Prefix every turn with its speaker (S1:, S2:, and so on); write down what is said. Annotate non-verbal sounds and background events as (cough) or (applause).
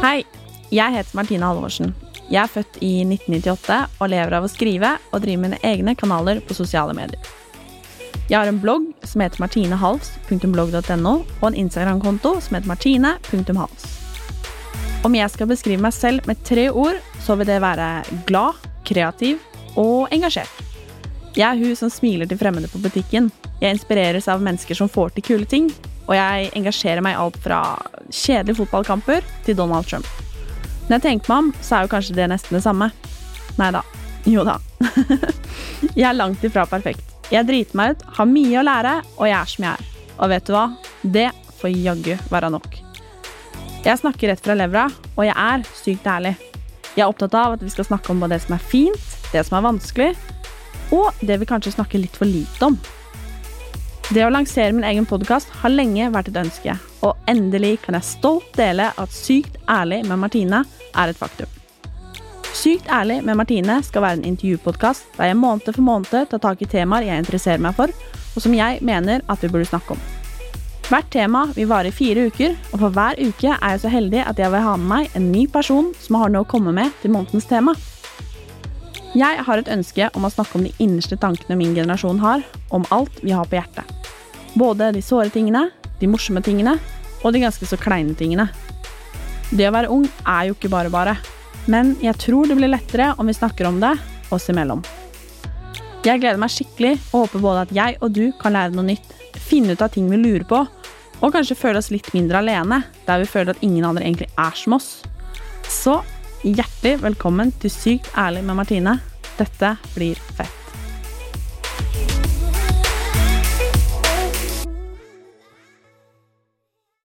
S1: Hei, jeg heter Martine Halvorsen. Jeg er født i 1998 og lever av å skrive og drive mine egne kanaler på sosiale medier. Jeg har en blogg som heter martinehalvs.blogg.no og en Instagram-konto som heter martine.hals. Om jeg skal beskrive meg selv med tre ord, så vil det være glad, kreativ og engasjert. Jeg er hun som smiler til fremmede på butikken. Jeg inspireres av mennesker som får til kule ting, og jeg engasjerer meg i alt fra kjedelige fotballkamper til Donald Trump. Når jeg tenker meg om, så er jo kanskje det nesten det samme. Nei da. Jo da. (laughs) jeg er langt ifra perfekt. Jeg driter meg ut, har mye å lære, og jeg er som jeg er. Og vet du hva? Det får jaggu være nok. Jeg snakker rett fra levra, og jeg er sykt ærlig. Jeg er opptatt av at vi skal snakke om både det som er fint, det som er vanskelig, og det vi kanskje snakker litt for lite om. Det å lansere min egen podkast har lenge vært et ønske, og endelig kan jeg stolt dele at Sykt ærlig med Martine er et faktum. Sykt ærlig med Martine skal være en intervjupodkast der jeg måned for måned tar tak i temaer jeg interesserer meg for, og som jeg mener at vi burde snakke om. Hvert tema vil vare i fire uker, og for hver uke er jeg så heldig at jeg vil ha med meg en ny person som har noe å komme med til månedens tema. Jeg har et ønske om å snakke om de innerste tankene min generasjon har, om alt vi har på hjertet. Både de såre tingene, de morsomme tingene og de ganske så kleine tingene. Det å være ung er jo ikke bare bare, men jeg tror det blir lettere om vi snakker om det oss imellom. Jeg gleder meg skikkelig og håper både at jeg og du kan lære noe nytt, finne ut av ting vi lurer på, og kanskje føle oss litt mindre alene, der vi føler at ingen andre egentlig er som oss. Så hjertelig velkommen til Sykt ærlig med Martine. Dette blir fett.